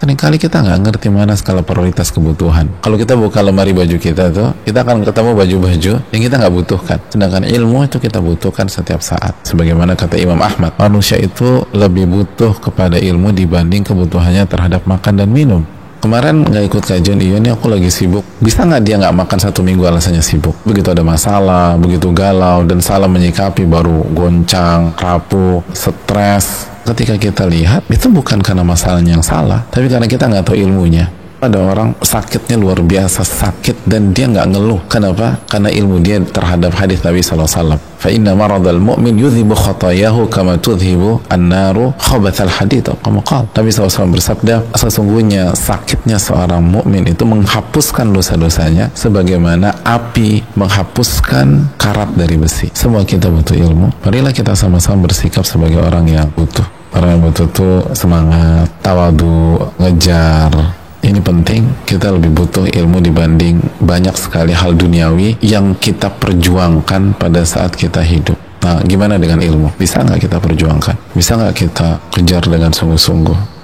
Seringkali kita nggak ngerti mana skala prioritas kebutuhan. Kalau kita buka lemari baju kita tuh, kita akan ketemu baju-baju yang kita nggak butuhkan. Sedangkan ilmu itu kita butuhkan setiap saat. Sebagaimana kata Imam Ahmad, manusia itu lebih butuh kepada ilmu dibanding kebutuhannya terhadap makan dan minum kemarin nggak ikut kajian iya nih aku lagi sibuk bisa nggak dia nggak makan satu minggu alasannya sibuk begitu ada masalah begitu galau dan salah menyikapi baru goncang rapuh stres ketika kita lihat itu bukan karena masalahnya yang salah tapi karena kita nggak tahu ilmunya. Ada orang sakitnya luar biasa sakit dan dia nggak ngeluh. Kenapa? Karena ilmu dia terhadap hadis Nabi SAW fa inna maradal mu'min yudhibu khatayahu kama tudhibu an-naru khabathal hadid kama qal Nabi SAW bersabda sesungguhnya sakitnya seorang mukmin itu menghapuskan dosa-dosanya sebagaimana api menghapuskan karat dari besi. Semua kita butuh ilmu. Marilah kita sama-sama bersikap sebagai orang yang butuh yang butuh tuh semangat tawadu ngejar. Ini penting kita lebih butuh ilmu dibanding banyak sekali hal duniawi yang kita perjuangkan pada saat kita hidup. Nah gimana dengan ilmu? Bisa nggak kita perjuangkan? Bisa nggak kita kejar dengan sungguh-sungguh